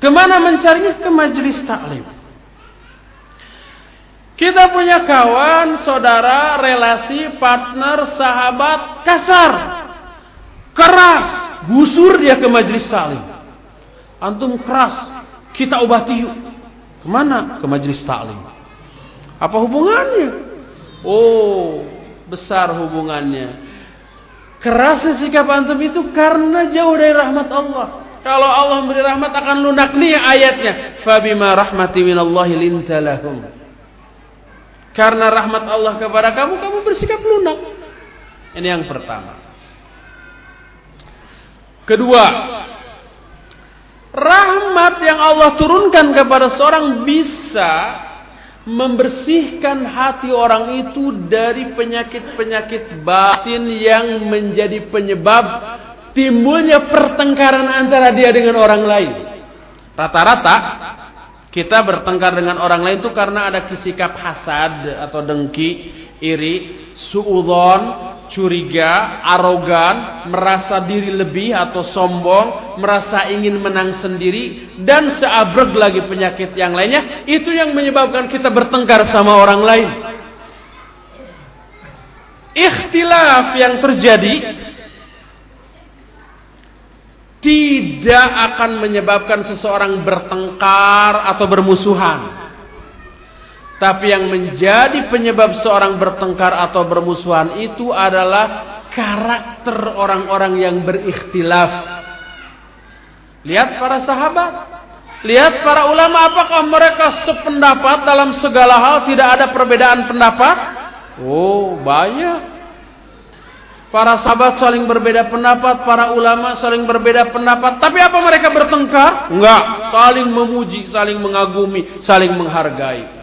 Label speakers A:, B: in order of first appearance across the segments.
A: Ke mana mencarinya? Ke majelis taklim. Kita punya kawan, saudara, relasi, partner, sahabat, kasar. Keras. Busur dia ke majelis taklim. Antum keras. Kita obati yuk. Ke mana? Ke majelis taklim. Apa hubungannya? Oh, besar hubungannya. Kerasnya sikap antum itu karena jauh dari rahmat Allah. Kalau Allah memberi rahmat akan lunak nih ayatnya. Fabima rahmati minallahi lintalahum. Karena rahmat Allah kepada kamu, kamu bersikap lunak. Ini yang pertama. Kedua, rahmat yang Allah turunkan kepada seorang bisa membersihkan hati orang itu dari penyakit-penyakit batin yang menjadi penyebab timbulnya pertengkaran antara dia dengan orang lain. Rata-rata kita bertengkar dengan orang lain itu karena ada sikap hasad atau dengki, iri, suudon, curiga, arogan, merasa diri lebih atau sombong, merasa ingin menang sendiri, dan seabrek lagi penyakit yang lainnya, itu yang menyebabkan kita bertengkar sama orang lain. Ikhtilaf yang terjadi tidak akan menyebabkan seseorang bertengkar atau bermusuhan. Tapi yang menjadi penyebab seorang bertengkar atau bermusuhan itu adalah karakter orang-orang yang berikhtilaf. Lihat para sahabat, lihat para ulama apakah mereka sependapat dalam segala hal tidak ada perbedaan pendapat? Oh, banyak. Para sahabat saling berbeda pendapat, para ulama saling berbeda pendapat. Tapi apa mereka bertengkar? Enggak, saling memuji, saling mengagumi, saling menghargai.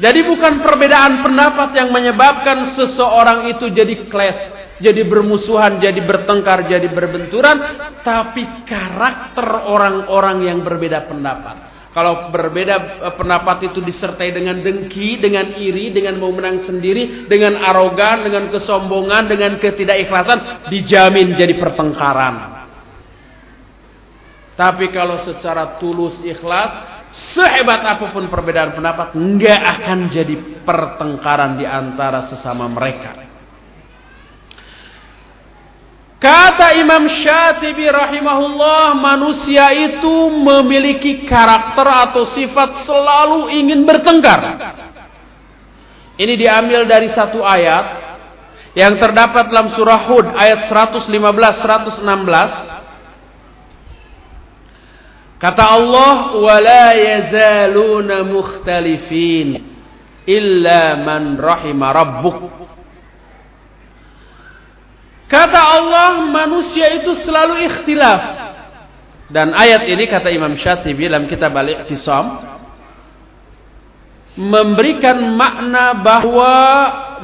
A: Jadi bukan perbedaan pendapat yang menyebabkan seseorang itu jadi clash, jadi bermusuhan, jadi bertengkar, jadi berbenturan, tapi karakter orang-orang yang berbeda pendapat. Kalau berbeda eh, pendapat itu disertai dengan dengki, dengan iri, dengan mau menang sendiri, dengan arogan, dengan kesombongan, dengan ketidakikhlasan, dijamin jadi pertengkaran. Tapi kalau secara tulus ikhlas, sehebat apa pun perbedaan pendapat, nggak akan jadi pertengkaran di antara sesama mereka. Kata Imam Syatibi rahimahullah, manusia itu memiliki karakter atau sifat selalu ingin bertengkar. Ini diambil dari satu ayat yang terdapat dalam surah Hud ayat 115 116. Kata Allah, "Wala yazaluna mukhtalifin illa man rahima rabbuk." Kata Allah manusia itu selalu ikhtilaf. Dan ayat ini kata Imam Syatibi dalam kitab Al-Iqtisam memberikan makna bahwa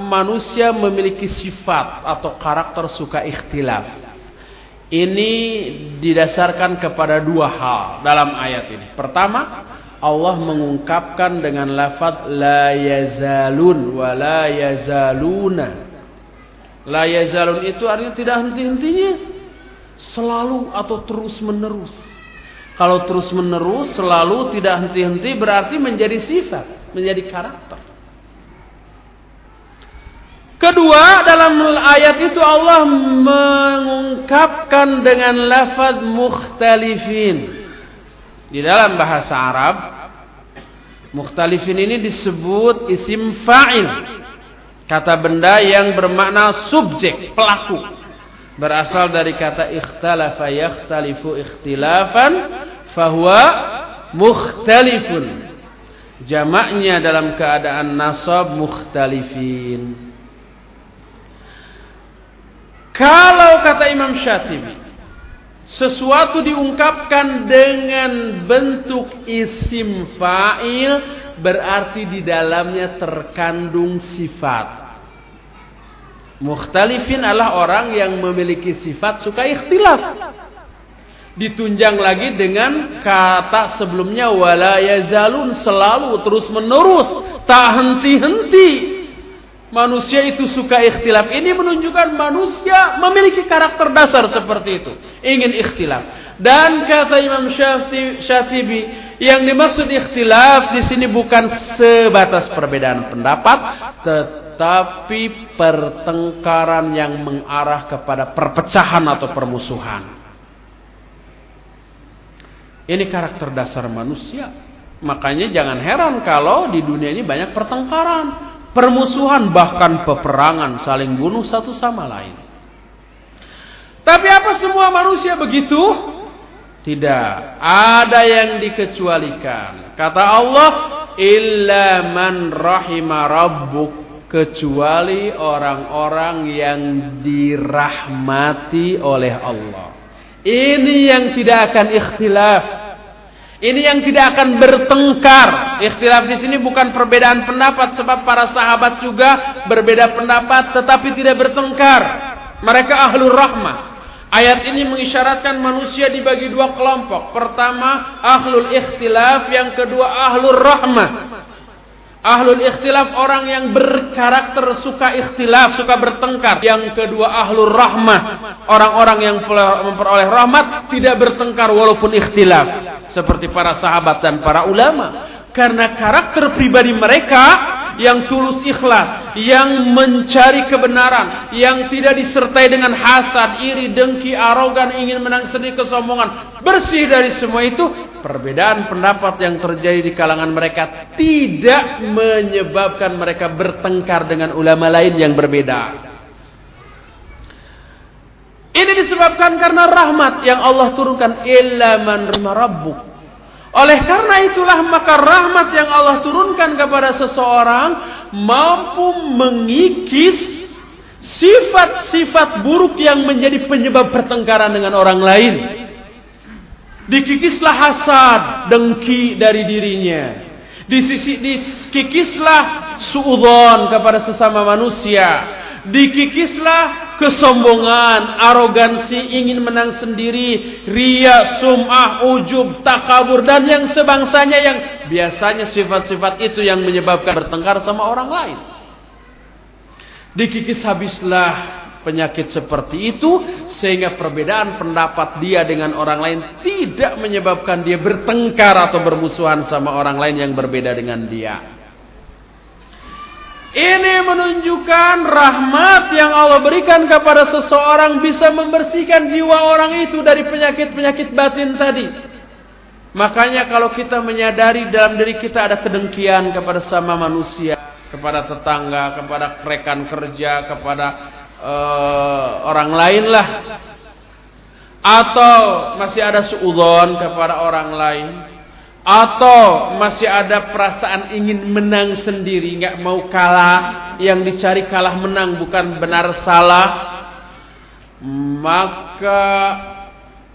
A: manusia memiliki sifat atau karakter suka ikhtilaf. Ini didasarkan kepada dua hal dalam ayat ini. Pertama, Allah mengungkapkan dengan lafaz la yazalun wa la yazaluna La yazalun itu artinya tidak henti-hentinya. Selalu atau terus menerus. Kalau terus menerus selalu tidak henti-henti berarti menjadi sifat, menjadi karakter. Kedua, dalam ayat itu Allah mengungkapkan dengan lafaz mukhtalifin. Di dalam bahasa Arab, mukhtalifin ini disebut isim fa'il. Kata benda yang bermakna subjek, pelaku. Berasal dari kata ikhtalafa yakhtalifu ikhtilafan fahuwa mukhtalifun. Jamaknya dalam keadaan nasab mukhtalifin. Kalau kata Imam Syatibi, sesuatu diungkapkan dengan bentuk isim fa'il berarti di dalamnya terkandung sifat. Mukhtalifin adalah orang yang memiliki sifat suka ikhtilaf. Ditunjang lagi dengan kata sebelumnya wala yazalun selalu terus menerus tak henti-henti. Manusia itu suka ikhtilaf. Ini menunjukkan manusia memiliki karakter dasar seperti itu. Ingin ikhtilaf. Dan kata Imam Syatibi, yang dimaksud ikhtilaf di sini bukan sebatas perbedaan pendapat, tetapi pertengkaran yang mengarah kepada perpecahan atau permusuhan. Ini karakter dasar manusia. Makanya jangan heran kalau di dunia ini banyak pertengkaran permusuhan bahkan peperangan saling bunuh satu sama lain. Tapi apa semua manusia begitu? Tidak, ada yang dikecualikan. Kata Allah, illa man rahima rabbuk kecuali orang-orang yang dirahmati oleh Allah. Ini yang tidak akan ikhtilaf. Ini yang tidak akan bertengkar. Ikhtilaf di sini bukan perbedaan pendapat sebab para sahabat juga berbeda pendapat tetapi tidak bertengkar. Mereka ahlur rahmah. Ayat ini mengisyaratkan manusia dibagi dua kelompok. Pertama, ahlul ikhtilaf, yang kedua ahlur rahmah. Ahlul ikhtilaf orang yang berkarakter suka ikhtilaf, suka bertengkar. Yang kedua ahlul rahmah, orang-orang yang memperoleh rahmat tidak bertengkar walaupun ikhtilaf. Seperti para sahabat dan para ulama. Karena karakter pribadi mereka yang tulus ikhlas, yang mencari kebenaran, yang tidak disertai dengan hasad, iri, dengki, arogan, ingin menang sendiri, kesombongan. Bersih dari semua itu, perbedaan pendapat yang terjadi di kalangan mereka tidak menyebabkan mereka bertengkar dengan ulama lain yang berbeda. Ini disebabkan karena rahmat yang Allah turunkan illa man rabbuk oleh karena itulah maka rahmat yang Allah turunkan kepada seseorang mampu mengikis sifat-sifat buruk yang menjadi penyebab pertengkaran dengan orang lain. Dikikislah hasad, dengki dari dirinya. Dikikislah suudon kepada sesama manusia dikikislah kesombongan, arogansi, ingin menang sendiri, ria, sum'ah, ujub, takabur dan yang sebangsanya yang biasanya sifat-sifat itu yang menyebabkan bertengkar sama orang lain. Dikikis habislah penyakit seperti itu sehingga perbedaan pendapat dia dengan orang lain tidak menyebabkan dia bertengkar atau bermusuhan sama orang lain yang berbeda dengan dia. Ini menunjukkan rahmat yang Allah berikan kepada seseorang bisa membersihkan jiwa orang itu dari penyakit-penyakit batin tadi. Makanya kalau kita menyadari dalam diri kita ada kedengkian kepada sama manusia, kepada tetangga, kepada rekan kerja, kepada uh, orang lain lah. Atau masih ada suudon kepada orang lain atau masih ada perasaan ingin menang sendiri, nggak mau kalah, yang dicari kalah menang bukan benar salah, maka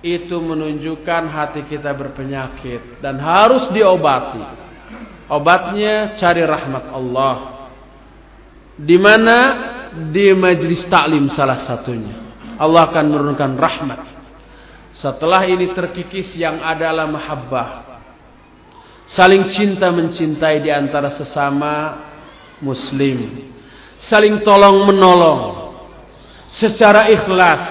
A: itu menunjukkan hati kita berpenyakit dan harus diobati. Obatnya cari rahmat Allah. Di mana? Di majlis taklim salah satunya. Allah akan menurunkan rahmat. Setelah ini terkikis yang adalah mahabbah Saling cinta mencintai di antara sesama muslim. Saling tolong menolong. Secara ikhlas.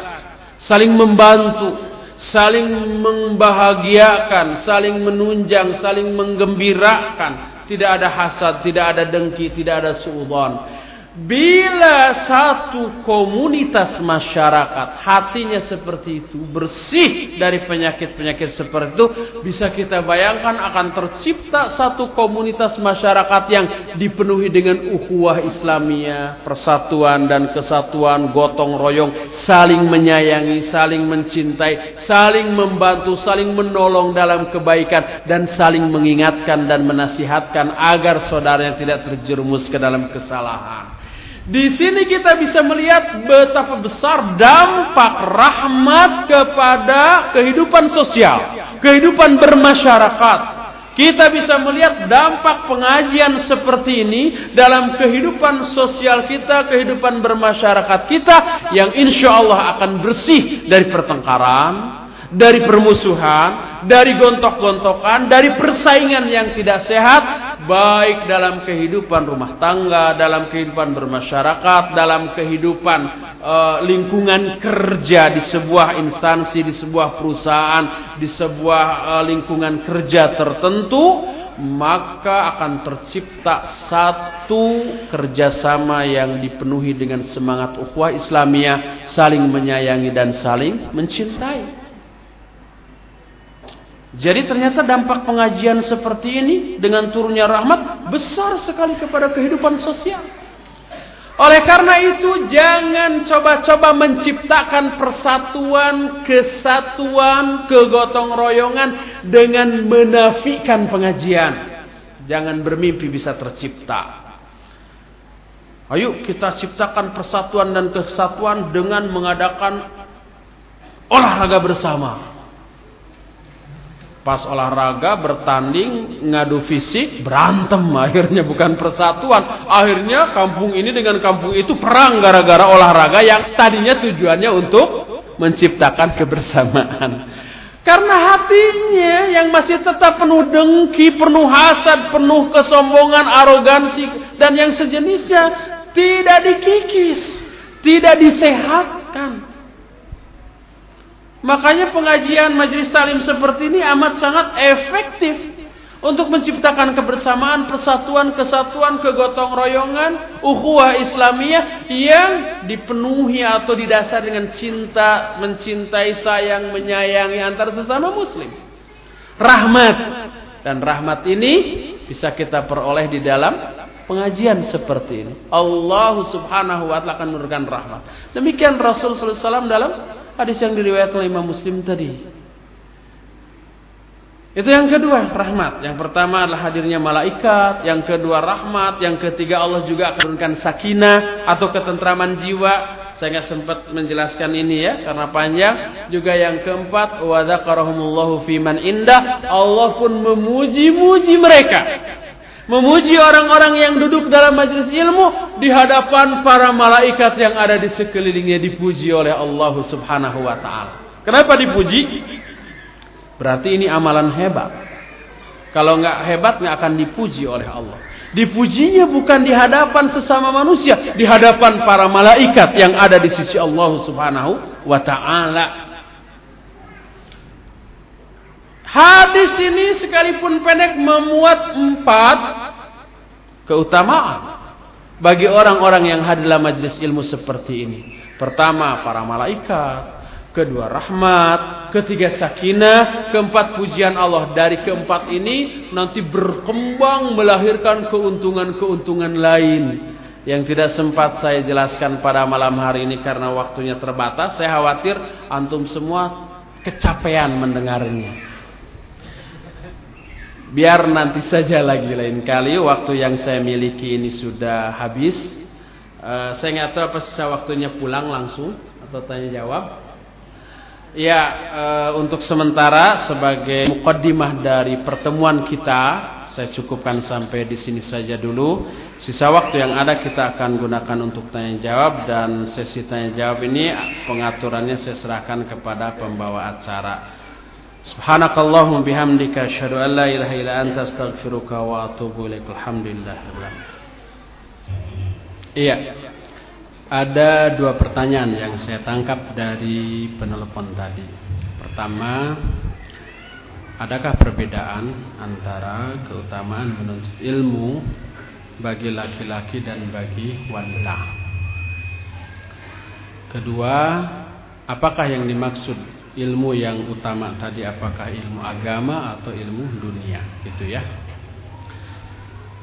A: Saling membantu. Saling membahagiakan. Saling menunjang. Saling menggembirakan. Tidak ada hasad. Tidak ada dengki. Tidak ada suudhan. Bila satu komunitas masyarakat hatinya seperti itu bersih dari penyakit-penyakit seperti itu bisa kita bayangkan akan tercipta satu komunitas masyarakat yang dipenuhi dengan ukhuwah Islamiyah, persatuan dan kesatuan, gotong royong, saling menyayangi, saling mencintai, saling membantu, saling menolong dalam kebaikan dan saling mengingatkan dan menasihatkan agar saudaranya tidak terjerumus ke dalam kesalahan. Di sini kita bisa melihat betapa besar dampak rahmat kepada kehidupan sosial, kehidupan bermasyarakat. Kita bisa melihat dampak pengajian seperti ini dalam kehidupan sosial kita, kehidupan bermasyarakat kita yang insya Allah akan bersih dari pertengkaran, dari permusuhan, dari gontok-gontokan, dari persaingan yang tidak sehat, baik dalam kehidupan rumah tangga, dalam kehidupan bermasyarakat, dalam kehidupan uh, lingkungan kerja di sebuah instansi, di sebuah perusahaan, di sebuah uh, lingkungan kerja tertentu, maka akan tercipta satu kerjasama yang dipenuhi dengan semangat ukhuwah Islamiyah, saling menyayangi dan saling mencintai. Jadi ternyata dampak pengajian seperti ini dengan turunnya rahmat besar sekali kepada kehidupan sosial. Oleh karena itu jangan coba-coba menciptakan persatuan, kesatuan, kegotong royongan dengan menafikan pengajian. Jangan bermimpi bisa tercipta. Ayo kita ciptakan persatuan dan kesatuan dengan mengadakan olahraga bersama. Pas olahraga bertanding ngadu fisik berantem. Akhirnya bukan persatuan. Akhirnya kampung ini dengan kampung itu perang gara-gara olahraga yang tadinya tujuannya untuk menciptakan kebersamaan. Karena hatinya yang masih tetap penuh dengki penuh hasad penuh kesombongan arogansi dan yang sejenisnya tidak dikikis tidak disehatkan Makanya pengajian majelis talim seperti ini amat sangat efektif untuk menciptakan kebersamaan, persatuan, kesatuan, kegotong royongan, ukhuwah Islamiyah yang dipenuhi atau didasar dengan cinta, mencintai, sayang, menyayangi antar sesama muslim. Rahmat dan rahmat ini bisa kita peroleh di dalam pengajian seperti ini. Allah Subhanahu wa taala akan memberikan rahmat. Demikian Rasul sallallahu alaihi wasallam dalam Hadis yang diriwayatkan oleh Imam Muslim tadi. Itu yang kedua, rahmat. Yang pertama adalah hadirnya malaikat, yang kedua rahmat, yang ketiga Allah juga akan turunkan sakinah atau ketentraman jiwa. Saya nggak sempat menjelaskan ini ya karena panjang. Juga yang keempat, wa dzakarahumullahu fiman indah. Allah pun memuji-muji mereka Memuji orang-orang yang duduk dalam majelis ilmu di hadapan para malaikat yang ada di sekelilingnya dipuji oleh Allah Subhanahu wa taala. Kenapa dipuji? Berarti ini amalan hebat. Kalau nggak hebat nggak akan dipuji oleh Allah. Dipujinya bukan di hadapan sesama manusia, di hadapan para malaikat yang ada di sisi Allah Subhanahu wa taala. Hadis ini sekalipun pendek memuat empat keutamaan bagi orang-orang yang hadir dalam majelis ilmu seperti ini. Pertama, para malaikat. Kedua, rahmat. Ketiga, sakinah. Keempat, pujian Allah. Dari keempat ini nanti berkembang melahirkan keuntungan-keuntungan lain. Yang tidak sempat saya jelaskan pada malam hari ini karena waktunya terbatas. Saya khawatir antum semua kecapean mendengarnya. Biar nanti saja lagi lain kali waktu yang saya miliki ini sudah habis. Uh, saya nggak tahu apa sisa waktunya pulang langsung atau tanya jawab. Ya, uh, untuk sementara sebagai mukaddimah dari pertemuan kita, saya cukupkan sampai di sini saja dulu. Sisa waktu yang ada kita akan gunakan untuk tanya jawab dan sesi tanya jawab ini pengaturannya saya serahkan kepada pembawa acara. Subhanakallahumma bihamdika asyhadu anta astaghfiruka wa atubu. Iya. Ada dua pertanyaan yang saya tangkap dari penelpon tadi. Pertama, adakah perbedaan antara keutamaan menuntut ilmu bagi laki-laki dan bagi wanita? Kedua, apakah yang dimaksud ilmu yang utama tadi apakah ilmu agama atau ilmu dunia gitu ya.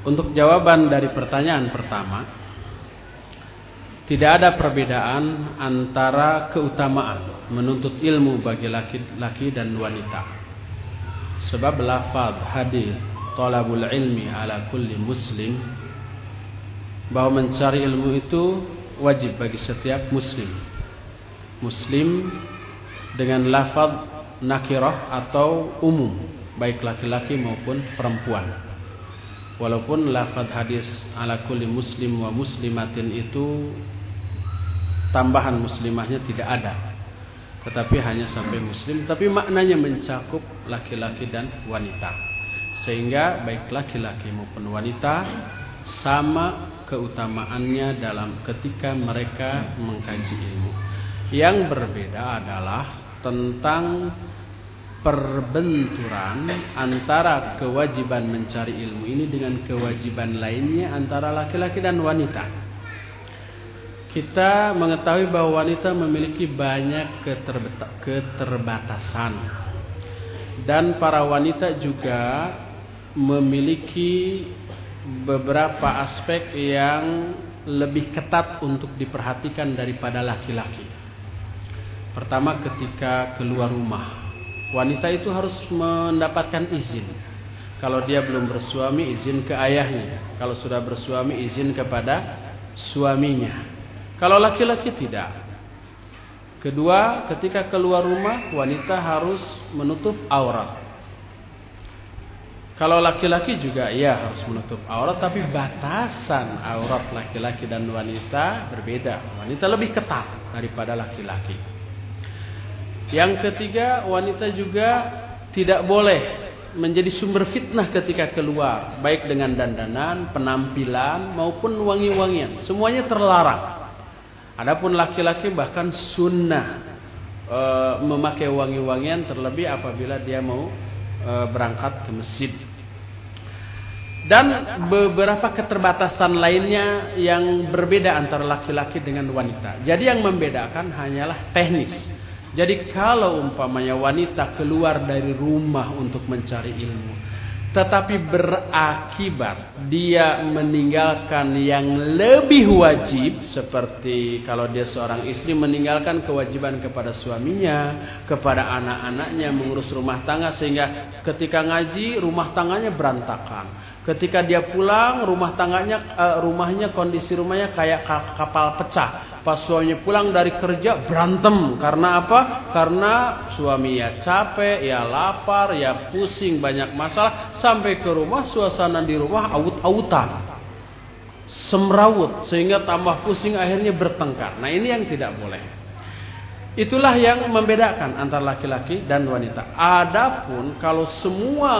A: Untuk jawaban dari pertanyaan pertama tidak ada perbedaan antara keutamaan menuntut ilmu bagi laki-laki dan wanita. Sebab lafaz hadis talabul ilmi ala kulli muslim bahwa mencari ilmu itu wajib bagi setiap muslim. Muslim dengan lafaz nakirah atau umum baik laki-laki maupun perempuan. Walaupun lafaz hadis ala kulli muslim wa muslimatin itu tambahan muslimahnya tidak ada tetapi hanya sampai muslim. Tapi maknanya mencakup laki-laki dan wanita. Sehingga baik laki-laki maupun wanita sama keutamaannya dalam ketika mereka mengkaji ilmu. Yang berbeda adalah tentang perbenturan antara kewajiban mencari ilmu ini dengan kewajiban lainnya antara laki-laki dan wanita. Kita mengetahui bahwa wanita memiliki banyak keterbatasan dan para wanita juga memiliki beberapa aspek yang lebih ketat untuk diperhatikan daripada laki-laki. Pertama ketika keluar rumah wanita itu harus mendapatkan izin. Kalau dia belum bersuami, izin ke ayahnya. Kalau sudah bersuami, izin kepada suaminya. Kalau laki-laki tidak. Kedua, ketika keluar rumah, wanita harus menutup aurat. Kalau laki-laki juga ya harus menutup aurat, tapi batasan aurat laki-laki dan wanita berbeda. Wanita lebih ketat daripada laki-laki. Yang ketiga, wanita juga tidak boleh menjadi sumber fitnah ketika keluar, baik dengan dandanan, penampilan maupun wangi-wangian. Semuanya terlarang. Adapun laki-laki bahkan sunnah e, memakai wangi-wangian terlebih apabila dia mau e, berangkat ke masjid. Dan beberapa keterbatasan lainnya yang berbeda antara laki-laki dengan wanita. Jadi yang membedakan hanyalah teknis jadi kalau umpamanya wanita keluar dari rumah untuk mencari ilmu, tetapi berakibat dia meninggalkan yang lebih wajib seperti kalau dia seorang istri meninggalkan kewajiban kepada suaminya, kepada anak-anaknya mengurus rumah tangga sehingga ketika ngaji rumah tangganya berantakan. Ketika dia pulang, rumah tangganya, uh, rumahnya kondisi rumahnya kayak kapal pecah. Pas suaminya pulang dari kerja berantem karena apa? Karena suami ya capek, ya lapar, ya pusing banyak masalah. Sampai ke rumah suasana di rumah aut-autan, semrawut sehingga tambah pusing akhirnya bertengkar. Nah ini yang tidak boleh. Itulah yang membedakan antara laki-laki dan wanita. Adapun kalau semua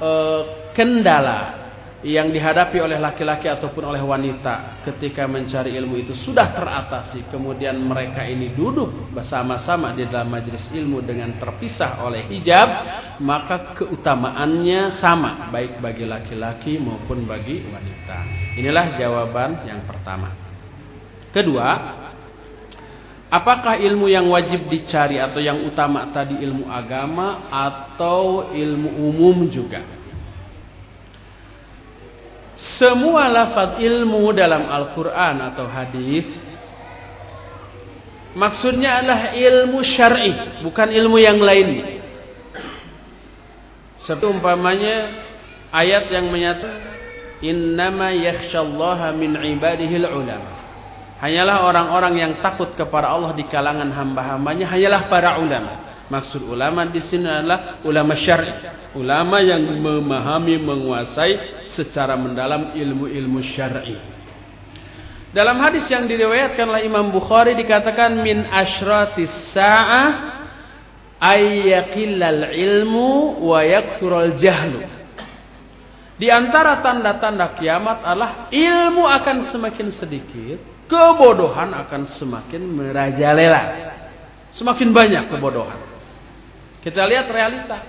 A: uh, kendala yang dihadapi oleh laki-laki ataupun oleh wanita ketika mencari ilmu itu sudah teratasi. Kemudian mereka ini duduk bersama-sama di dalam majelis ilmu dengan terpisah oleh hijab maka keutamaannya sama baik bagi laki-laki maupun bagi wanita. Inilah jawaban yang pertama. Kedua apakah ilmu yang wajib dicari atau yang utama tadi ilmu agama atau ilmu umum juga semua lafaz ilmu dalam Al-Quran atau hadis maksudnya adalah ilmu syar'i, bukan ilmu yang lain. Seperti umpamanya ayat yang menyatakan innama yakhsyallaha min ibadihi ulama. Hanyalah orang-orang yang takut kepada Allah di kalangan hamba-hambanya hanyalah para ulama. Maksud ulama di sini adalah ulama syar'i, ulama yang memahami, menguasai secara mendalam ilmu-ilmu syar'i. Dalam hadis yang diriwayatkan oleh Imam Bukhari dikatakan min asyratis sa'ah ayyaqillal ilmu wa yakthurul jahlu. Di antara tanda-tanda kiamat adalah ilmu akan semakin sedikit, kebodohan akan semakin merajalela. Semakin banyak kebodohan. Kita lihat realita.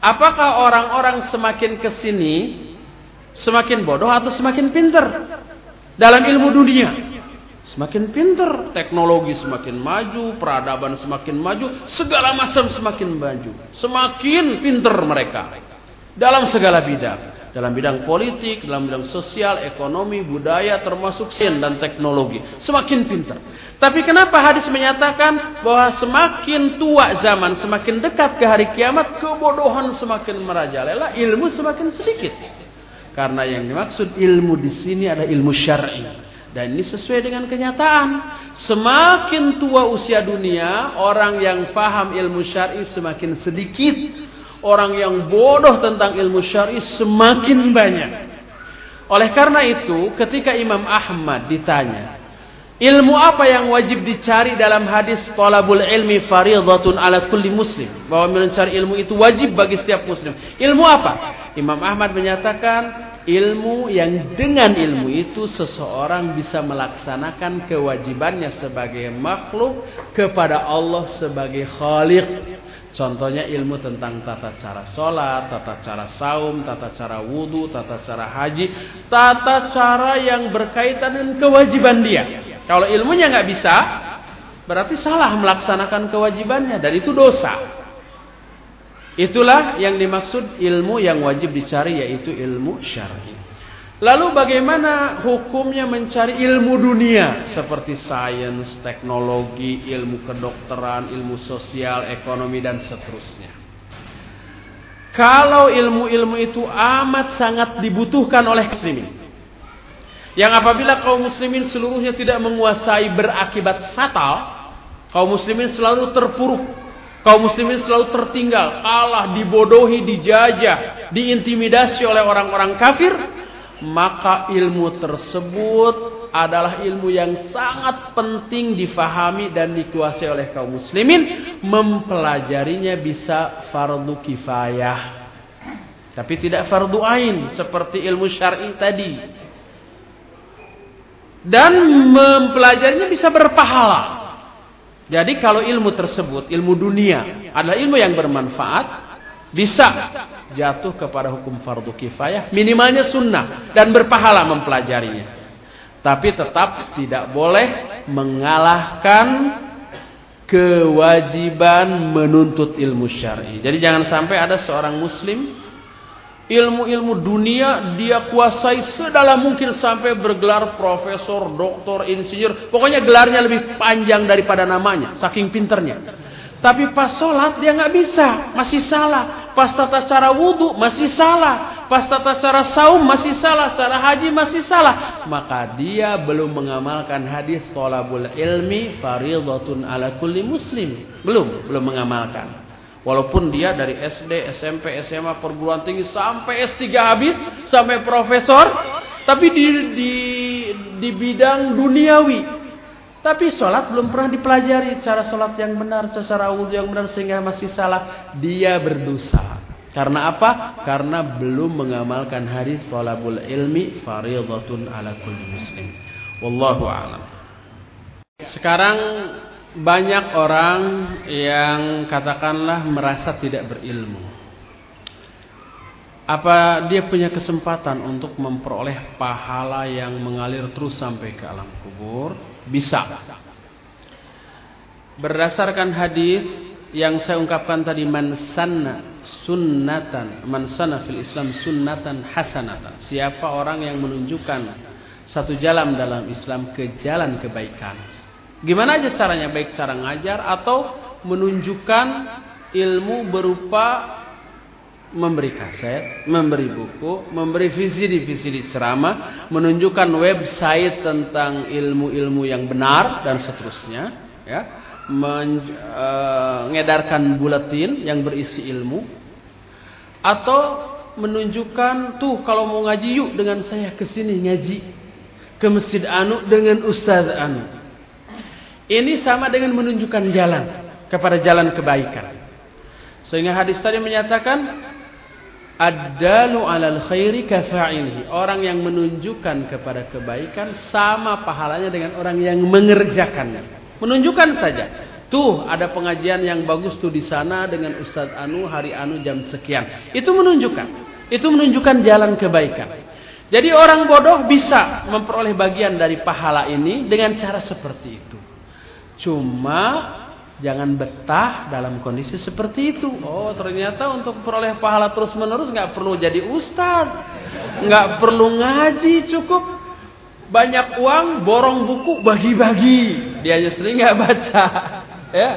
A: Apakah orang-orang semakin ke sini semakin bodoh atau semakin pinter dalam ilmu dunia? Semakin pinter, teknologi semakin maju, peradaban semakin maju, segala macam semakin maju. Semakin pinter mereka dalam segala bidang dalam bidang politik, dalam bidang sosial, ekonomi, budaya, termasuk sains dan teknologi. Semakin pintar. Tapi kenapa hadis menyatakan bahwa semakin tua zaman, semakin dekat ke hari kiamat, kebodohan semakin merajalela, ilmu semakin sedikit. Karena yang dimaksud ilmu di sini adalah ilmu syar'i. Dan ini sesuai dengan kenyataan. Semakin tua usia dunia, orang yang faham ilmu syar'i semakin sedikit orang yang bodoh tentang ilmu syar'i semakin banyak. Oleh karena itu, ketika Imam Ahmad ditanya, Ilmu apa yang wajib dicari dalam hadis talabul ilmi faridatun ala kulli muslim? Bahwa mencari ilmu itu wajib bagi setiap muslim. Ilmu apa? Imam Ahmad menyatakan ilmu yang dengan ilmu itu seseorang bisa melaksanakan kewajibannya sebagai makhluk kepada Allah sebagai khaliq. Contohnya ilmu tentang tata cara sholat, tata cara saum, tata cara wudhu, tata cara haji, tata cara yang berkaitan dengan kewajiban dia. Kalau ilmunya nggak bisa, berarti salah melaksanakan kewajibannya dan itu dosa. Itulah yang dimaksud ilmu yang wajib dicari yaitu ilmu syar'i. Lalu bagaimana hukumnya mencari ilmu dunia seperti sains, teknologi, ilmu kedokteran, ilmu sosial, ekonomi dan seterusnya. Kalau ilmu-ilmu itu amat sangat dibutuhkan oleh muslimin. Yang apabila kaum muslimin seluruhnya tidak menguasai berakibat fatal, kaum muslimin selalu terpuruk, kaum muslimin selalu tertinggal, kalah, dibodohi, dijajah, diintimidasi oleh orang-orang kafir, maka ilmu tersebut adalah ilmu yang sangat penting difahami dan dikuasai oleh kaum muslimin. Mempelajarinya bisa fardu kifayah. Tapi tidak fardu ain seperti ilmu syar'i tadi. Dan mempelajarinya bisa berpahala. Jadi kalau ilmu tersebut, ilmu dunia adalah ilmu yang bermanfaat, bisa jatuh kepada hukum fardu kifayah, minimalnya sunnah dan berpahala mempelajarinya. Tapi tetap tidak boleh mengalahkan kewajiban menuntut ilmu syar'i. Jadi jangan sampai ada seorang muslim ilmu-ilmu dunia dia kuasai sedalam mungkin sampai bergelar profesor, doktor, insinyur. Pokoknya gelarnya lebih panjang daripada namanya, saking pinternya. Tapi pas sholat dia nggak bisa, masih salah. Pas tata cara wudhu masih salah. Pas tata cara saum masih salah. Cara haji masih salah. Maka dia belum mengamalkan hadis tolabul ilmi faridatun ala kulli muslim. Belum, belum mengamalkan. Walaupun dia dari SD, SMP, SMA, perguruan tinggi sampai S3 habis, sampai profesor, tapi di di di bidang duniawi tapi sholat belum pernah dipelajari cara sholat yang benar, cara wudhu yang benar sehingga masih salah. Dia berdosa. Karena apa? Karena belum mengamalkan hadis sholabul ilmi faridatun ala kulli muslim. Wallahu a'lam. Sekarang banyak orang yang katakanlah merasa tidak berilmu. Apa dia punya kesempatan untuk memperoleh pahala yang mengalir terus sampai ke alam kubur? Bisa. Berdasarkan hadis yang saya ungkapkan tadi man sanna sunnatan man sanna fil Islam sunnatan hasanatan. Siapa orang yang menunjukkan satu jalan dalam Islam ke jalan kebaikan. Gimana aja caranya? Baik cara ngajar atau menunjukkan ilmu berupa memberi kaset, memberi buku, memberi visi visi di ceramah, menunjukkan website tentang ilmu-ilmu yang benar dan seterusnya, ya, mengedarkan e, buletin yang berisi ilmu, atau menunjukkan tuh kalau mau ngaji yuk dengan saya ke sini ngaji ke masjid Anu dengan Ustaz Anu. Ini sama dengan menunjukkan jalan kepada jalan kebaikan. Sehingga hadis tadi menyatakan Ad-dalu alal khairi kafa'ilihi. Orang yang menunjukkan kepada kebaikan sama pahalanya dengan orang yang mengerjakannya. Menunjukkan saja. Tuh ada pengajian yang bagus tuh di sana dengan Ustaz Anu hari Anu jam sekian. Itu menunjukkan. Itu menunjukkan jalan kebaikan. Jadi orang bodoh bisa memperoleh bagian dari pahala ini dengan cara seperti itu. Cuma Jangan betah dalam kondisi seperti itu. Oh, ternyata untuk peroleh pahala terus-menerus nggak perlu jadi ustaz, nggak perlu ngaji, cukup banyak uang, borong buku, bagi-bagi. Dia sering nggak baca, ya.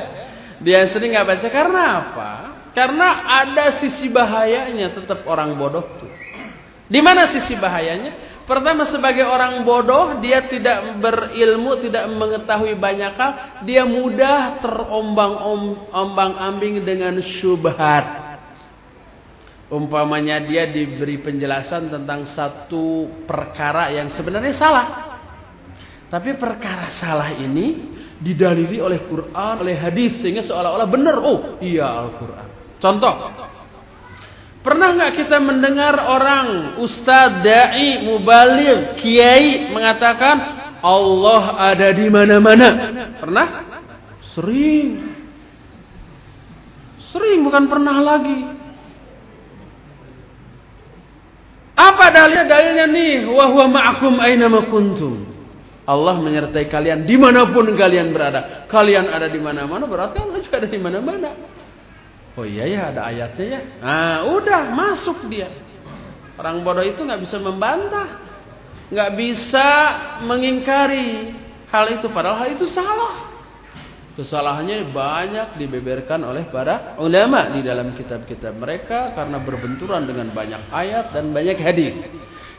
A: Dia sering nggak baca karena apa? Karena ada sisi bahayanya tetap orang bodoh tuh. Di mana sisi bahayanya? Pertama sebagai orang bodoh, dia tidak berilmu, tidak mengetahui banyak hal, dia mudah terombang-ambing dengan syubhat. Umpamanya dia diberi penjelasan tentang satu perkara yang sebenarnya salah. Tapi perkara salah ini didalili oleh Quran, oleh hadis sehingga seolah-olah benar. Oh, iya Al-Quran. Contoh, pernah nggak kita mendengar orang ustadz, dai, mubaligh, kiai mengatakan Allah ada di mana-mana? Pernah? Sering. Sering bukan pernah lagi. Apa dalilnya? Dalilnya nih, wa huwa ma'akum aina kuntum. Allah menyertai kalian di mana pun kalian berada. Kalian ada di mana-mana berarti Allah juga ada di mana-mana. Oh iya ya ada ayatnya ya. Nah udah masuk dia. Orang bodoh itu nggak bisa membantah, nggak bisa mengingkari hal itu. Padahal hal itu salah. Kesalahannya banyak dibeberkan oleh para ulama di dalam kitab-kitab mereka karena berbenturan dengan banyak ayat dan banyak hadis.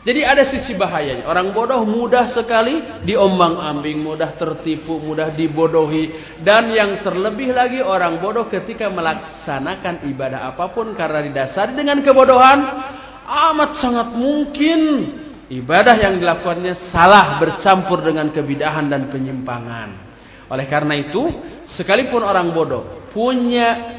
A: Jadi ada sisi bahayanya. Orang bodoh mudah sekali diombang-ambing, mudah tertipu, mudah dibodohi. Dan yang terlebih lagi orang bodoh ketika melaksanakan ibadah apa pun karena didasari dengan kebodohan. Amat sangat mungkin ibadah yang dilakukannya salah bercampur dengan kebidahan dan penyimpangan. Oleh karena itu, sekalipun orang bodoh punya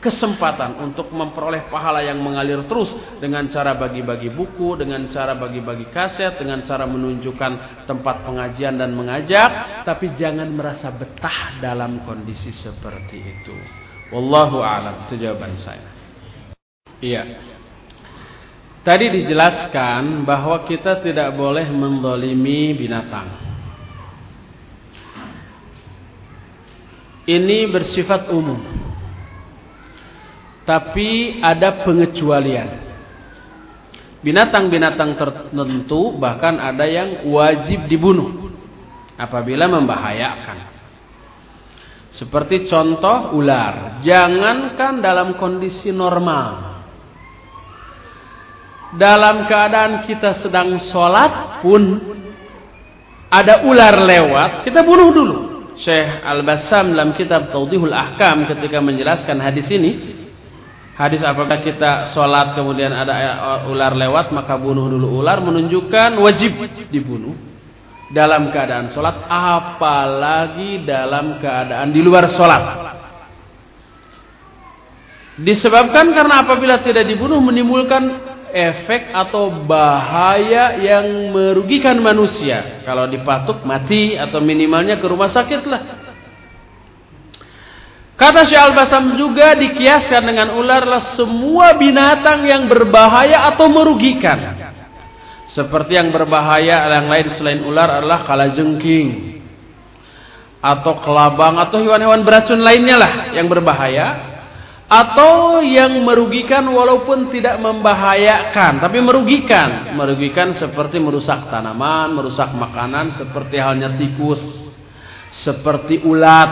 A: kesempatan untuk memperoleh pahala yang mengalir terus dengan cara bagi-bagi buku, dengan cara bagi-bagi kaset, dengan cara menunjukkan tempat pengajian dan mengajak, tapi jangan merasa betah dalam kondisi seperti itu. Wallahu a'lam. Itu jawaban saya. Iya. Tadi dijelaskan bahwa kita tidak boleh mendolimi binatang. Ini bersifat umum. Tapi ada pengecualian. Binatang-binatang tertentu bahkan ada yang wajib dibunuh apabila membahayakan. Seperti contoh ular, jangankan dalam kondisi normal. Dalam keadaan kita sedang sholat pun ada ular lewat, kita bunuh dulu. Syekh Al-Bassam dalam kitab Tawdihul Ahkam ketika menjelaskan hadis ini Hadis apakah kita sholat kemudian ada ular lewat maka bunuh dulu ular menunjukkan wajib dibunuh dalam keadaan sholat apalagi dalam keadaan di luar sholat. Disebabkan karena apabila tidak dibunuh menimbulkan efek atau bahaya yang merugikan manusia. Kalau dipatuk mati atau minimalnya ke rumah sakit lah. Kata Syekh Al-Basam juga dikiaskan dengan ular adalah semua binatang yang berbahaya atau merugikan. Seperti yang berbahaya yang lain selain ular adalah kalajengking atau kelabang atau hewan-hewan beracun lainnya lah yang berbahaya atau yang merugikan walaupun tidak membahayakan tapi merugikan merugikan seperti merusak tanaman merusak makanan seperti halnya tikus seperti ulat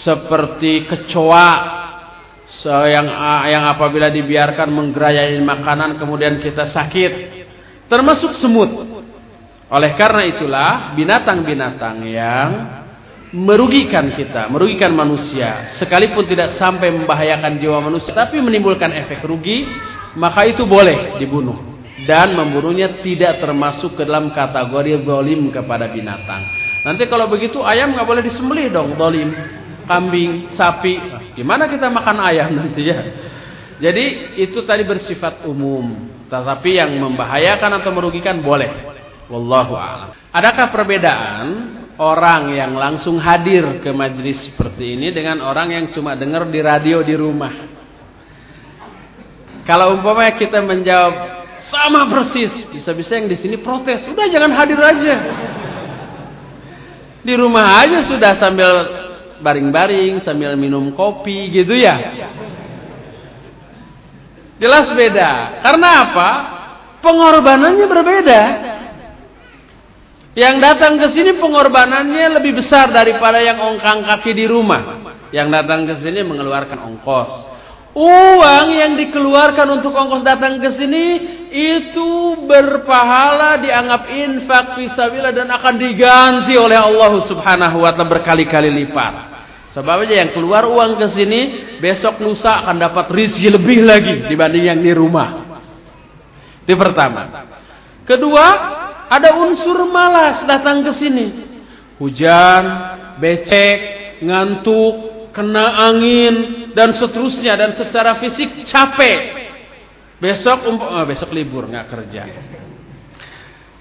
A: seperti kecoa. Yang yang apabila dibiarkan menggerayain makanan kemudian kita sakit. Termasuk semut. Oleh karena itulah binatang-binatang yang merugikan kita, merugikan manusia sekalipun tidak sampai membahayakan jiwa manusia tapi menimbulkan efek rugi maka itu boleh dibunuh. Dan membunuhnya tidak termasuk ke dalam kategori zalim kepada binatang. Nanti kalau begitu ayam nggak boleh disembelih dong zalim kambing, sapi. Gimana kita makan ayam nanti ya? Jadi itu tadi bersifat umum. Tetapi yang membahayakan atau merugikan boleh. Wallahu a'lam. Adakah perbedaan orang yang langsung hadir ke majelis seperti ini dengan orang yang cuma dengar di radio di rumah? Kalau umpamanya kita menjawab sama persis, bisa-bisa yang di sini protes. Udah jangan hadir aja. Di rumah aja sudah sambil baring-baring sambil minum kopi gitu ya. Jelas beda. Karena apa? Pengorbanannya berbeda. Yang datang ke sini pengorbanannya lebih besar daripada yang ongkang kaki di rumah. Yang datang ke sini mengeluarkan ongkos. Uang yang dikeluarkan untuk ongkos datang ke sini itu berpahala dianggap infak fisabilillah dan akan diganti oleh Allah Subhanahu wa taala berkali-kali lipat. Sebab aja yang keluar uang ke sini, besok lusa akan dapat rizki lebih lagi dibanding yang di rumah. Itu pertama. Kedua, ada unsur malas datang ke sini. Hujan, becek, ngantuk, kena angin dan seterusnya dan secara fisik capek. Besok oh, besok libur nggak kerja.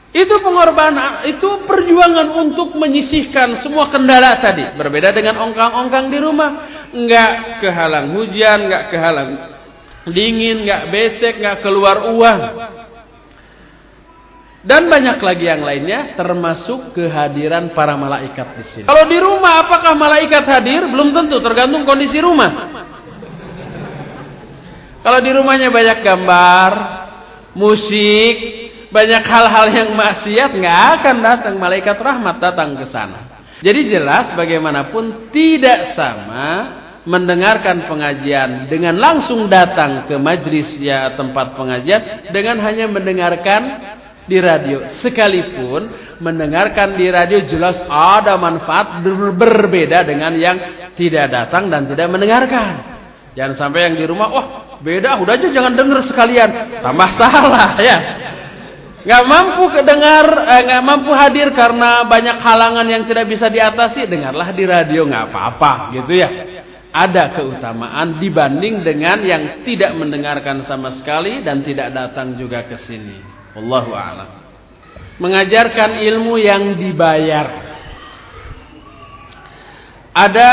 A: Itu pengorbanan, itu perjuangan untuk menyisihkan semua kendala tadi. Berbeda dengan ongkang-ongkang di rumah. Nggak kehalang hujan, nggak kehalang dingin, nggak becek, nggak keluar uang. Dan banyak lagi yang lainnya, termasuk kehadiran para malaikat di sini. Kalau di rumah, apakah malaikat hadir? Belum tentu, tergantung kondisi rumah. Kalau di rumahnya banyak gambar, musik, banyak hal-hal yang maksiat nggak akan datang malaikat rahmat datang ke sana. Jadi jelas bagaimanapun tidak sama mendengarkan pengajian dengan langsung datang ke majlis ya tempat pengajian dengan hanya mendengarkan di radio sekalipun mendengarkan di radio jelas ada manfaat berbeda dengan yang tidak datang dan tidak mendengarkan. Jangan sampai yang di rumah, wah beda, udah aja jangan dengar sekalian, tambah salah ya nggak mampu kedengar, eh, nggak mampu hadir karena banyak halangan yang tidak bisa diatasi, dengarlah di radio nggak apa-apa, gitu ya. Ada keutamaan dibanding dengan yang tidak mendengarkan sama sekali dan tidak datang juga ke sini. Allahu a'lam. Mengajarkan ilmu yang dibayar. Ada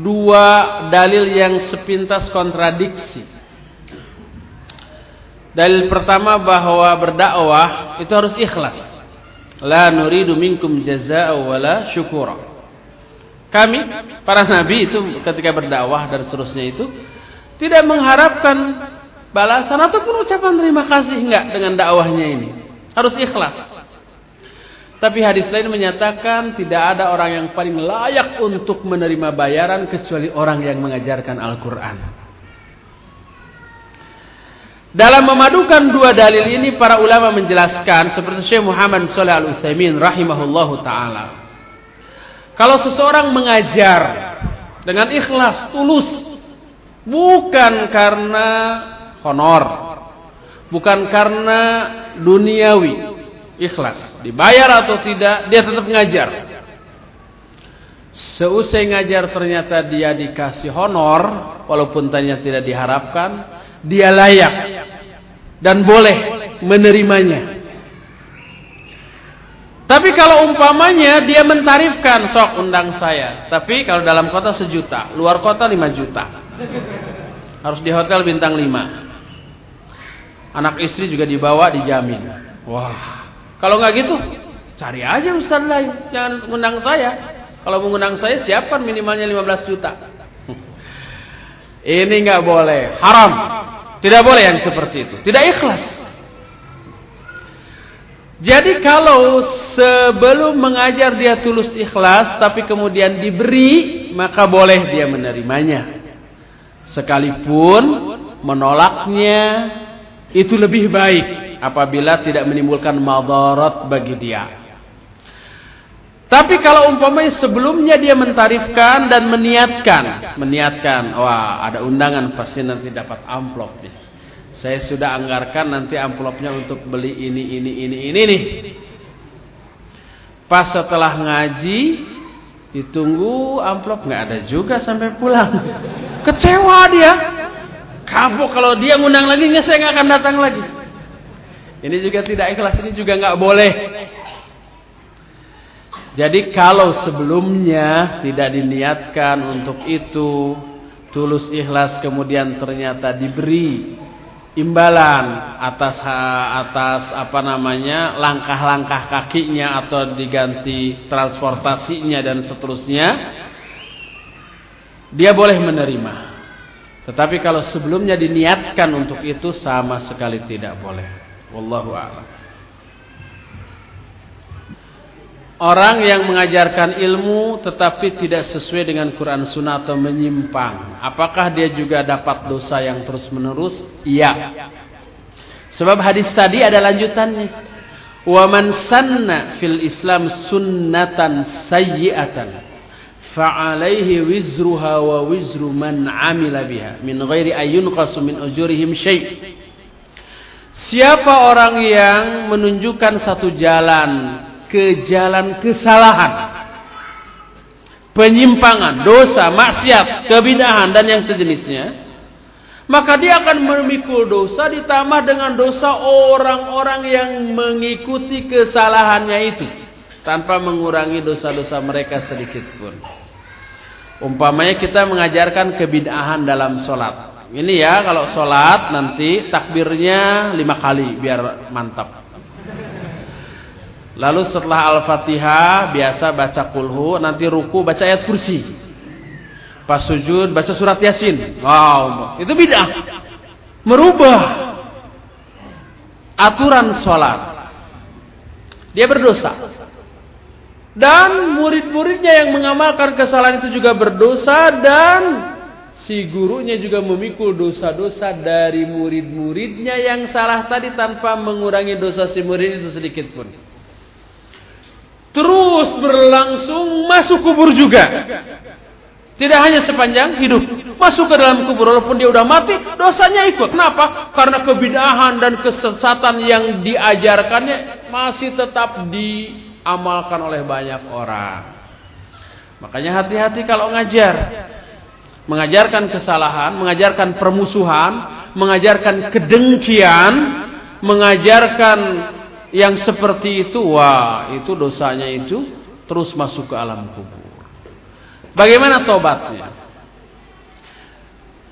A: dua dalil yang sepintas kontradiksi. Dalil pertama bahwa berdakwah itu harus ikhlas. La nuridu minkum jazaa'a wala syukura. Kami para nabi itu ketika berdakwah dan seterusnya itu tidak mengharapkan balasan ataupun ucapan terima kasih enggak dengan dakwahnya ini. Harus ikhlas. Tapi hadis lain menyatakan tidak ada orang yang paling layak untuk menerima bayaran kecuali orang yang mengajarkan Al-Quran. Dalam memadukan dua dalil ini para ulama menjelaskan seperti Syekh Muhammad Shalih Al Utsaimin rahimahullahu taala. Kalau seseorang mengajar dengan ikhlas, tulus, bukan karena honor, bukan karena duniawi, ikhlas, dibayar atau tidak, dia tetap mengajar. Seusai ngajar ternyata dia dikasih honor, walaupun tanya tidak diharapkan, dia layak dan boleh menerimanya. Tapi kalau umpamanya dia mentarifkan sok undang saya, tapi kalau dalam kota sejuta, luar kota lima juta. Harus di hotel bintang lima. Anak istri juga dibawa dijamin. Wah, kalau nggak gitu, cari aja ustaz lain, jangan undang saya. Kalau mengundang saya siapkan minimalnya 15 juta. Ini nggak boleh, haram. Tidak boleh yang seperti itu. Tidak ikhlas. Jadi kalau sebelum mengajar dia tulus ikhlas, tapi kemudian diberi, maka boleh dia menerimanya. Sekalipun menolaknya itu lebih baik apabila tidak menimbulkan madarat bagi dia. Tapi kalau umpamanya sebelumnya dia mentarifkan dan meniatkan, meniatkan, wah ada undangan pasti nanti dapat amplop nih. Saya sudah anggarkan nanti amplopnya untuk beli ini, ini, ini, ini nih. Pas setelah ngaji, ditunggu amplop nggak ada juga sampai pulang. Kecewa dia. Kamu kalau dia ngundang lagi, saya nggak akan datang lagi. Ini juga tidak ikhlas, ini juga nggak boleh. Jadi kalau sebelumnya tidak diniatkan untuk itu, tulus ikhlas kemudian ternyata diberi imbalan atas atas apa namanya langkah-langkah kakinya atau diganti transportasinya dan seterusnya dia boleh menerima. Tetapi kalau sebelumnya diniatkan untuk itu sama sekali tidak boleh. Wallahu a'lam Orang yang mengajarkan ilmu tetapi tidak sesuai dengan Quran Sunnah atau menyimpang. Apakah dia juga dapat dosa yang terus menerus? Iya. Sebab hadis tadi ada lanjutannya. Wa man sanna fil Islam sunnatan sayyi'atan fa'alaihi wizruha wa wizru man amila biha min ghairi ayyun qasu min ujurihim syai'. Siapa orang yang menunjukkan satu jalan ke jalan kesalahan, penyimpangan, dosa, maksiat, kebidahan dan yang sejenisnya, maka dia akan memikul dosa ditambah dengan dosa orang-orang yang mengikuti kesalahannya itu tanpa mengurangi dosa-dosa mereka sedikit pun. Umpamanya kita mengajarkan kebidahan dalam solat. Ini ya kalau sholat nanti takbirnya lima kali biar mantap. Lalu setelah Al-Fatihah biasa baca kulhu, nanti ruku baca ayat kursi. Pas sujud baca surat Yasin. Wow, itu bid'ah. Merubah aturan sholat. Dia berdosa. Dan murid-muridnya yang mengamalkan kesalahan itu juga berdosa dan si gurunya juga memikul dosa-dosa dari murid-muridnya yang salah tadi tanpa mengurangi dosa si murid itu sedikit pun. Terus berlangsung masuk kubur juga. Tidak hanya sepanjang hidup. Masuk ke dalam kubur walaupun dia udah mati, dosanya ikut. Kenapa? Karena kebidahan dan kesesatan yang diajarkannya masih tetap diamalkan oleh banyak orang. Makanya hati-hati kalau ngajar mengajarkan kesalahan, mengajarkan permusuhan, mengajarkan kedengkian, mengajarkan yang seperti itu, wah, itu dosanya itu terus masuk ke alam kubur. Bagaimana tobatnya?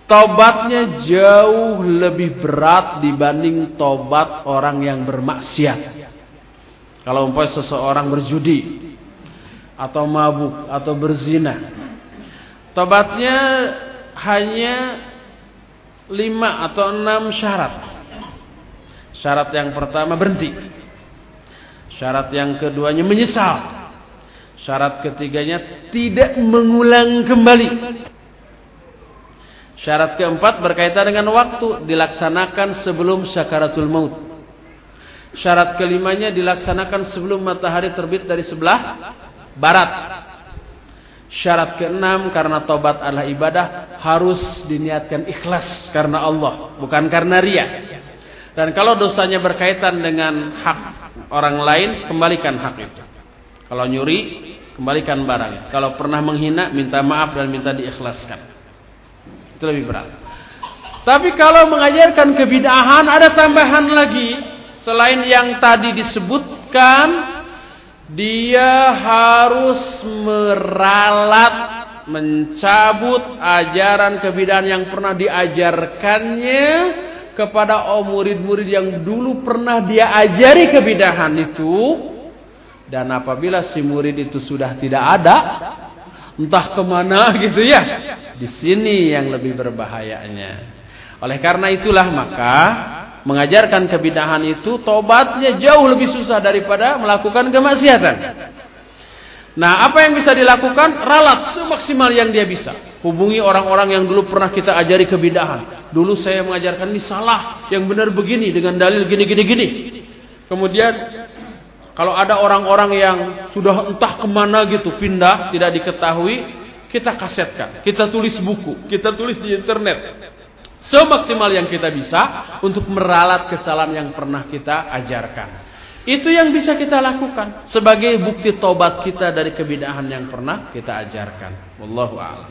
A: Tobatnya jauh lebih berat dibanding tobat orang yang bermaksiat. Kalau umpamanya seseorang berjudi atau mabuk atau berzina, Tobatnya hanya lima atau enam syarat. Syarat yang pertama berhenti. Syarat yang keduanya menyesal. Syarat ketiganya tidak mengulang kembali. Syarat keempat berkaitan dengan waktu dilaksanakan sebelum syakaratul maut. Syarat kelimanya dilaksanakan sebelum matahari terbit dari sebelah barat. Syarat keenam karena tobat adalah ibadah harus diniatkan ikhlas karena Allah, bukan karena ria. Dan kalau dosanya berkaitan dengan hak orang lain, kembalikan hak itu. Kalau nyuri, kembalikan barang. Kalau pernah menghina, minta maaf dan minta diikhlaskan. Itu lebih berat. Tapi kalau mengajarkan kebidahan, ada tambahan lagi. Selain yang tadi disebutkan, dia harus meralat mencabut ajaran kebidahan yang pernah diajarkannya kepada oh murid-murid yang dulu pernah dia ajari kebidahan itu dan apabila si murid itu sudah tidak ada entah ke mana gitu ya di sini yang lebih berbahayanya oleh karena itulah maka mengajarkan kebidahan itu tobatnya jauh lebih susah daripada melakukan kemaksiatan. Nah, apa yang bisa dilakukan? Ralat semaksimal yang dia bisa. Hubungi orang-orang yang dulu pernah kita ajari kebidahan. Dulu saya mengajarkan ini salah, yang benar begini dengan dalil gini gini gini. Kemudian kalau ada orang-orang yang sudah entah ke mana gitu pindah, tidak diketahui, kita kasetkan, kita tulis buku, kita tulis di internet semaksimal yang kita bisa untuk meralat kesalahan yang pernah kita ajarkan. Itu yang bisa kita lakukan sebagai bukti tobat kita dari kebidahan yang pernah kita ajarkan. Wallahu a'lam.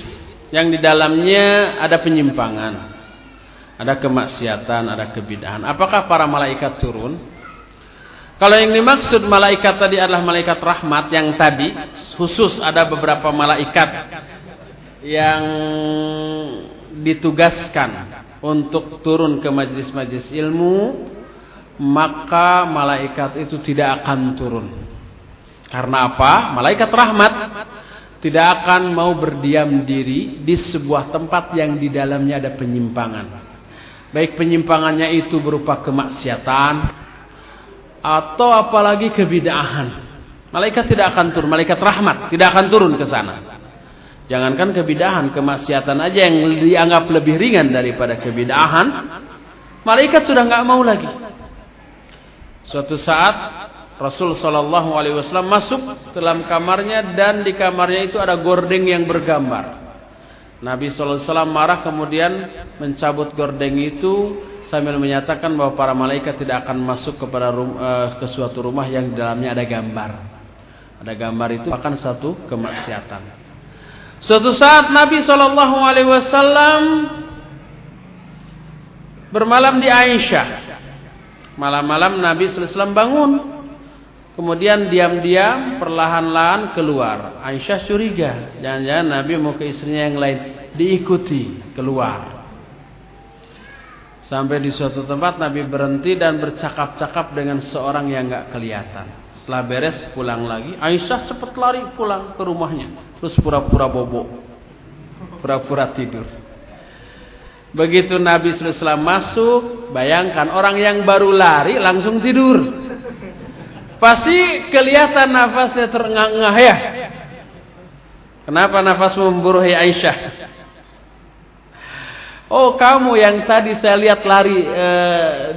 A: yang di dalamnya ada penyimpangan, ada kemaksiatan, ada kebidahan. Apakah para malaikat turun? Kalau yang dimaksud malaikat tadi adalah malaikat rahmat yang tadi khusus ada beberapa malaikat yang ditugaskan untuk turun ke majelis-majelis ilmu, maka malaikat itu tidak akan turun. Karena apa? Malaikat rahmat tidak akan mau berdiam diri di sebuah tempat yang di dalamnya ada penyimpangan. Baik penyimpangannya itu berupa kemaksiatan atau apalagi kebidahan. Malaikat tidak akan turun, malaikat rahmat tidak akan turun ke sana. Jangankan kebidahan, kemaksiatan aja yang dianggap lebih ringan daripada kebidahan, malaikat sudah nggak mau lagi. Suatu saat Rasul Shallallahu Alaihi Wasallam masuk dalam kamarnya dan di kamarnya itu ada gordeng yang bergambar. Nabi Shallallahu Alaihi Wasallam marah kemudian mencabut gordeng itu sambil menyatakan bahwa para malaikat tidak akan masuk kepada rum, uh, ke suatu rumah yang di dalamnya ada gambar. Ada gambar itu akan satu kemaksiatan. Suatu saat Nabi Shallallahu Alaihi Wasallam bermalam di Aisyah. Malam-malam Nabi Sallallahu Alaihi Wasallam bangun. Kemudian diam-diam perlahan-lahan keluar. Aisyah curiga. Jangan-jangan Nabi mau ke istrinya yang lain. Diikuti keluar. Sampai di suatu tempat Nabi berhenti dan bercakap-cakap dengan seorang yang nggak kelihatan. Setelah beres pulang lagi, Aisyah cepat lari pulang ke rumahnya. Terus pura-pura bobo. Pura-pura tidur. Begitu Nabi SAW masuk, bayangkan orang yang baru lari langsung tidur. Pasti kelihatan nafasnya terengah-engah ya. Kenapa nafasmu memburuhi Aisyah? Oh kamu yang tadi saya lihat lari e,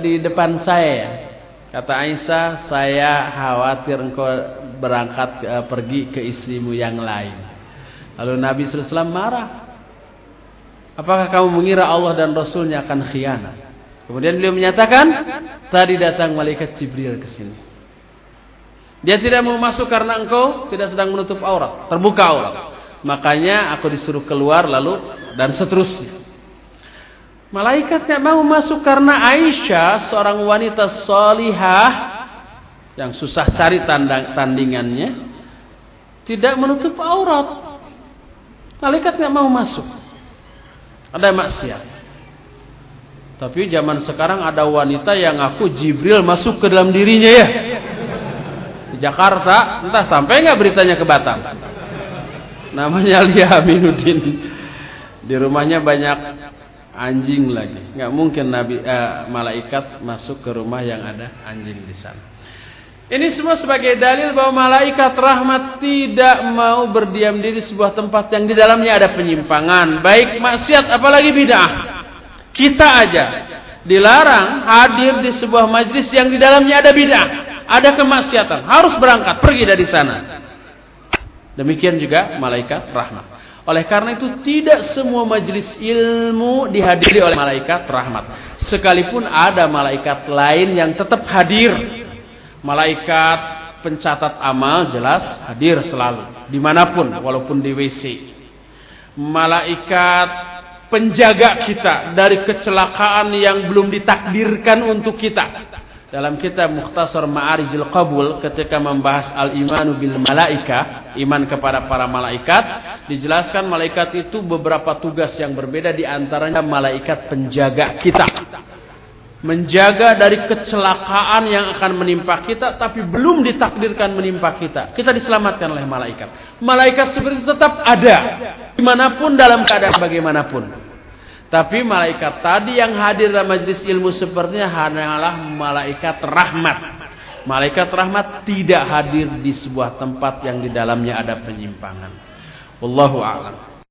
A: di depan saya. Kata Aisyah, saya khawatir engkau berangkat e, pergi ke istrimu yang lain. Lalu Nabi SAW marah. Apakah kamu mengira Allah dan Rasulnya akan khianat? Kemudian beliau menyatakan, tadi datang malaikat Jibril ke sini. Dia tidak mau masuk karena engkau tidak sedang menutup aurat, terbuka aurat. Makanya aku disuruh keluar lalu dan seterusnya. Malaikat tidak mau masuk karena Aisyah seorang wanita solihah yang susah cari tandang, tandingannya tidak menutup aurat. Malaikat tidak mau masuk. Ada maksiat. Tapi zaman sekarang ada wanita yang aku Jibril masuk ke dalam dirinya ya. Di Jakarta, entah sampai nggak beritanya ke Batam. Namanya Lia Aminuddin. Di rumahnya banyak anjing lagi. Nggak mungkin nabi eh, malaikat masuk ke rumah yang ada anjing di sana. Ini semua sebagai dalil bahwa malaikat rahmat tidak mau berdiam diri di sebuah tempat yang di dalamnya ada penyimpangan, baik maksiat apalagi bid'ah. Kita aja dilarang hadir di sebuah majlis yang di dalamnya ada bid'ah, ada kemaksiatan, harus berangkat pergi dari sana. Demikian juga malaikat rahmat. Oleh karena itu tidak semua majelis ilmu dihadiri oleh malaikat rahmat. Sekalipun ada malaikat lain yang tetap hadir. Malaikat pencatat amal jelas hadir selalu. Di mana pun walaupun di WC. Malaikat penjaga kita dari kecelakaan yang belum ditakdirkan untuk kita dalam kitab Mukhtasar Ma'arijul Qabul ketika membahas al-imanu bil malaika, iman kepada para malaikat, dijelaskan malaikat itu beberapa tugas yang berbeda di antaranya malaikat penjaga kita. Menjaga dari kecelakaan yang akan menimpa kita tapi belum ditakdirkan menimpa kita. Kita diselamatkan oleh malaikat. Malaikat seperti itu tetap ada di mana pun dalam keadaan bagaimanapun. Tapi malaikat tadi yang hadir dalam majlis ilmu sepertinya hanyalah malaikat rahmat. Malaikat rahmat tidak hadir di sebuah tempat yang di dalamnya ada penyimpangan. Wallahu a'lam.